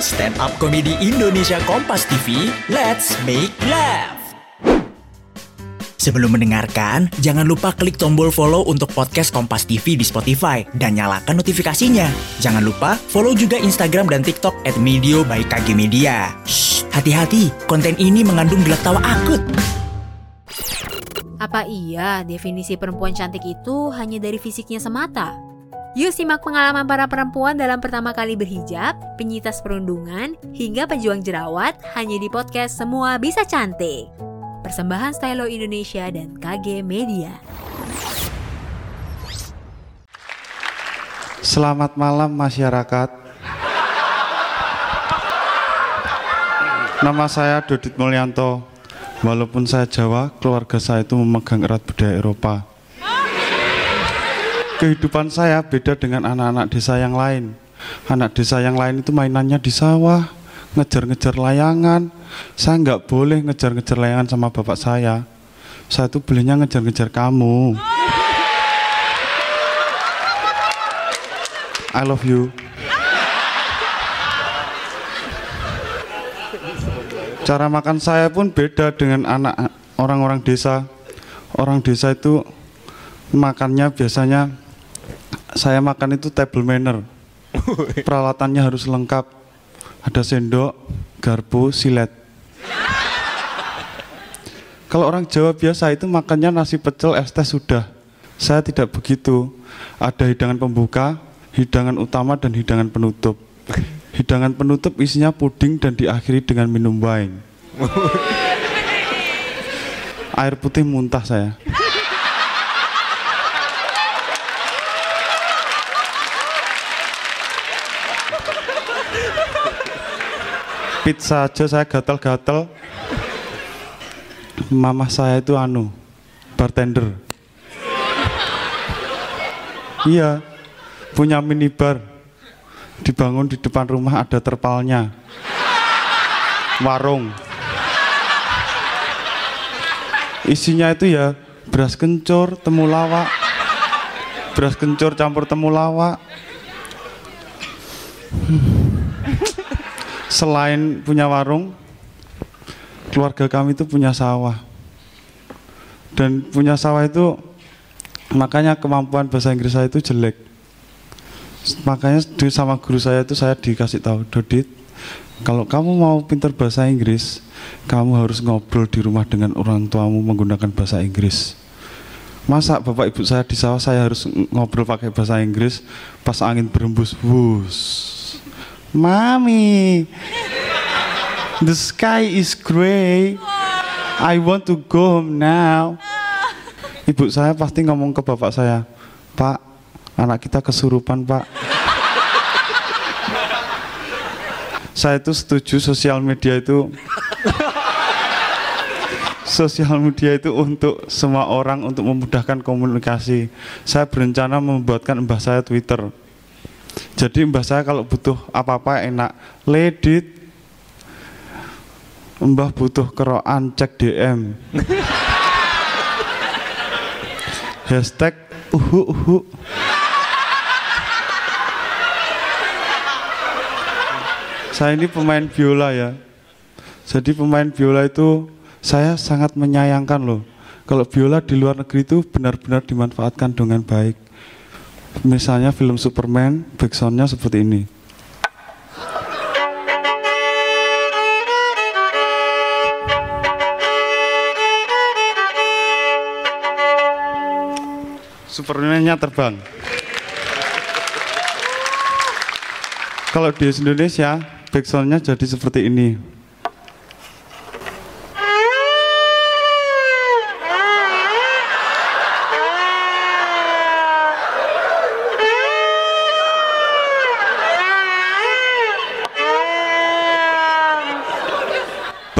Stand up komedi Indonesia Kompas TV, let's make laugh. Sebelum mendengarkan, jangan lupa klik tombol follow untuk podcast Kompas TV di Spotify dan nyalakan notifikasinya. Jangan lupa follow juga Instagram dan TikTok at Medio by KG Media. Hati-hati, konten ini mengandung gelak tawa akut. Apa iya definisi perempuan cantik itu hanya dari fisiknya semata? Yuk simak pengalaman para perempuan dalam pertama kali berhijab, penyitas perundungan, hingga pejuang jerawat hanya di podcast Semua Bisa Cantik. Persembahan Stylo Indonesia dan KG Media. Selamat malam masyarakat. Nama saya Dodit Mulyanto. Walaupun saya Jawa, keluarga saya itu memegang erat budaya Eropa. Kehidupan saya beda dengan anak-anak desa yang lain. Anak desa yang lain itu mainannya di sawah, ngejar-ngejar layangan. Saya nggak boleh ngejar-ngejar layangan sama bapak saya. Saya tuh bolehnya ngejar-ngejar kamu. I love you. Cara makan saya pun beda dengan anak orang-orang desa. Orang desa itu makannya biasanya saya makan itu table manner. Peralatannya harus lengkap. Ada sendok, garpu, silet. Kalau orang Jawa biasa itu makannya nasi pecel, es teh sudah. Saya tidak begitu. Ada hidangan pembuka, hidangan utama dan hidangan penutup. Hidangan penutup isinya puding dan diakhiri dengan minum wine. Air putih muntah saya. Pizza aja saya gatal-gatal. Mama saya itu anu, bartender. Iya, punya minibar. Dibangun di depan rumah ada terpalnya. Warung. Isinya itu ya beras kencur, temulawak. Beras kencur campur temulawak. Selain punya warung, keluarga kami itu punya sawah. Dan punya sawah itu makanya kemampuan bahasa Inggris saya itu jelek. Makanya sama guru saya itu saya dikasih tahu Dodit kalau kamu mau pintar bahasa Inggris kamu harus ngobrol di rumah dengan orang tuamu menggunakan bahasa Inggris. Masa bapak ibu saya di sawah saya harus ngobrol pakai bahasa Inggris pas angin berembus wus mami the sky is gray I want to go home now. Ibu saya pasti ngomong ke bapak saya pak anak kita kesurupan pak. Saya itu setuju sosial media itu sosial media itu untuk semua orang untuk memudahkan komunikasi. Saya berencana membuatkan mbah saya Twitter jadi mbah saya kalau butuh apa-apa enak. Ledit mbah butuh keroan cek DM hashtag uhu uhu. Saya ini pemain biola ya. Jadi pemain biola itu saya sangat menyayangkan loh. Kalau biola di luar negeri itu benar-benar dimanfaatkan dengan baik misalnya film Superman backsoundnya seperti ini. Superman-nya terbang. Kalau di Indonesia backsoundnya jadi seperti ini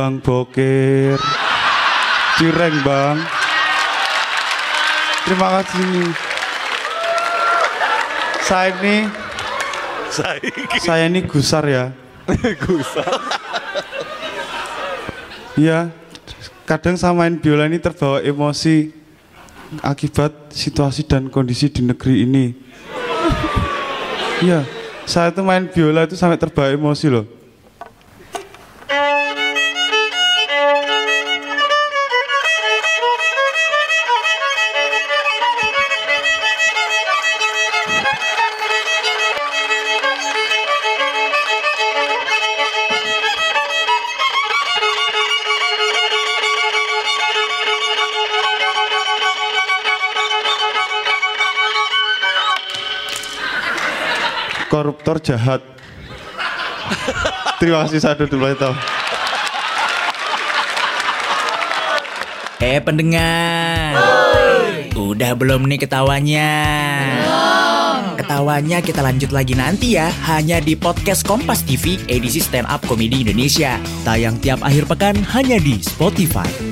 Bang Bokir. Cireng bang. Terima kasih. Saya ini Saya ini gusar ya. Gusar. Iya. Kadang saya main biola ini terbawa emosi Akibat situasi dan kondisi di negeri ini. Iya. Saya tuh main biola itu sampai terbawa emosi loh koruptor jahat. Terima kasih saya dulu itu. Eh pendengar, udah belum nih ketawanya? Ketawanya kita lanjut lagi nanti ya, hanya di podcast Kompas TV edisi Stand Up Komedi Indonesia. Tayang tiap akhir pekan hanya di Spotify.